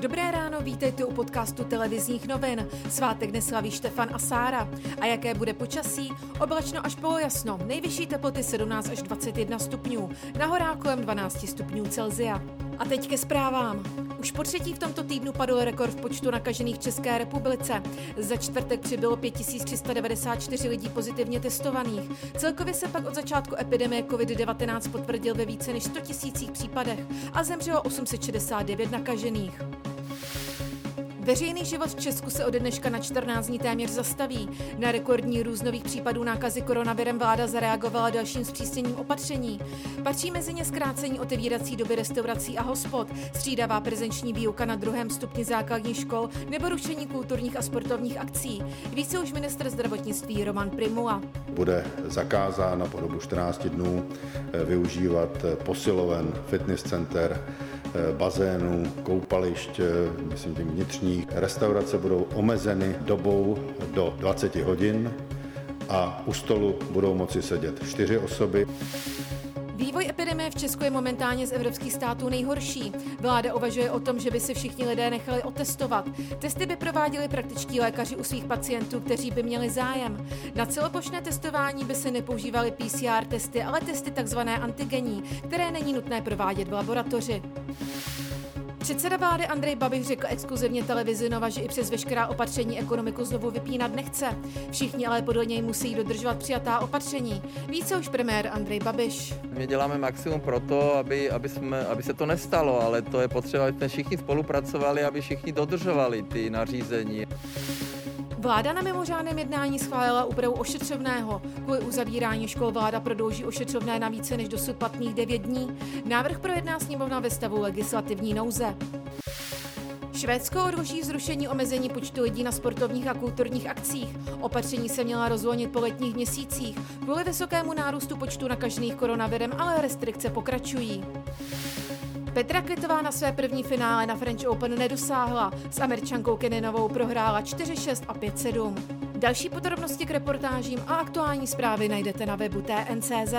Dobré ráno, vítejte u podcastu televizních novin. Svátek neslaví Štefan a Sára. A jaké bude počasí? Oblačno až polojasno. Nejvyšší teploty 17 až 21 stupňů. Na kolem 12 stupňů Celzia. A teď ke zprávám. Už po třetí v tomto týdnu padl rekord v počtu nakažených v České republice. Za čtvrtek přibylo 5394 lidí pozitivně testovaných. Celkově se pak od začátku epidemie COVID-19 potvrdil ve více než 100 tisících případech a zemřelo 869 nakažených. Veřejný život v Česku se ode dneška na 14 dní téměř zastaví. Na rekordní růst nových případů nákazy koronavirem vláda zareagovala dalším zpřísněním opatření. Patří mezi ně zkrácení otevírací doby restaurací a hospod, střídavá prezenční výuka na druhém stupni základních škol nebo rušení kulturních a sportovních akcí. Více už minister zdravotnictví Roman Primula. Bude zakázáno po dobu 14 dnů eh, využívat eh, posiloven, fitness center, eh, bazénů, koupališť, myslím tím vnitřních. Restaurace budou omezeny dobou do 20 hodin a u stolu budou moci sedět čtyři osoby. Vývoj epidemie v Česku je momentálně z evropských států nejhorší. Vláda uvažuje o tom, že by si všichni lidé nechali otestovat. Testy by prováděli praktičtí lékaři u svých pacientů, kteří by měli zájem. Na celoplošné testování by se nepoužívaly PCR testy, ale testy tzv. antigenní, které není nutné provádět v laboratoři. Předseda vlády Andrej Babiš řekl exkluzivně televizi Nova, že i přes veškerá opatření ekonomiku znovu vypínat nechce. Všichni ale podle něj musí dodržovat přijatá opatření. Více už premiér Andrej Babiš. My děláme maximum pro to, aby, aby, jsme, aby se to nestalo, ale to je potřeba, aby jsme všichni spolupracovali, aby všichni dodržovali ty nařízení. Vláda na mimořádném jednání schválila úpravu ošetřovného. Kvůli uzavírání škol vláda prodlouží ošetřovné na více než dosud platných 9 dní. Návrh projedná sněmovna ve stavu legislativní nouze. Švédsko odloží zrušení omezení počtu lidí na sportovních a kulturních akcích. Opatření se měla rozvolnit po letních měsících. Kvůli vysokému nárůstu počtu nakažených koronavirem ale restrikce pokračují. Petra Kvitová na své první finále na French Open nedosáhla. S američankou Keninovou prohrála 4-6 a 5-7. Další podrobnosti k reportážím a aktuální zprávy najdete na webu TNCZ.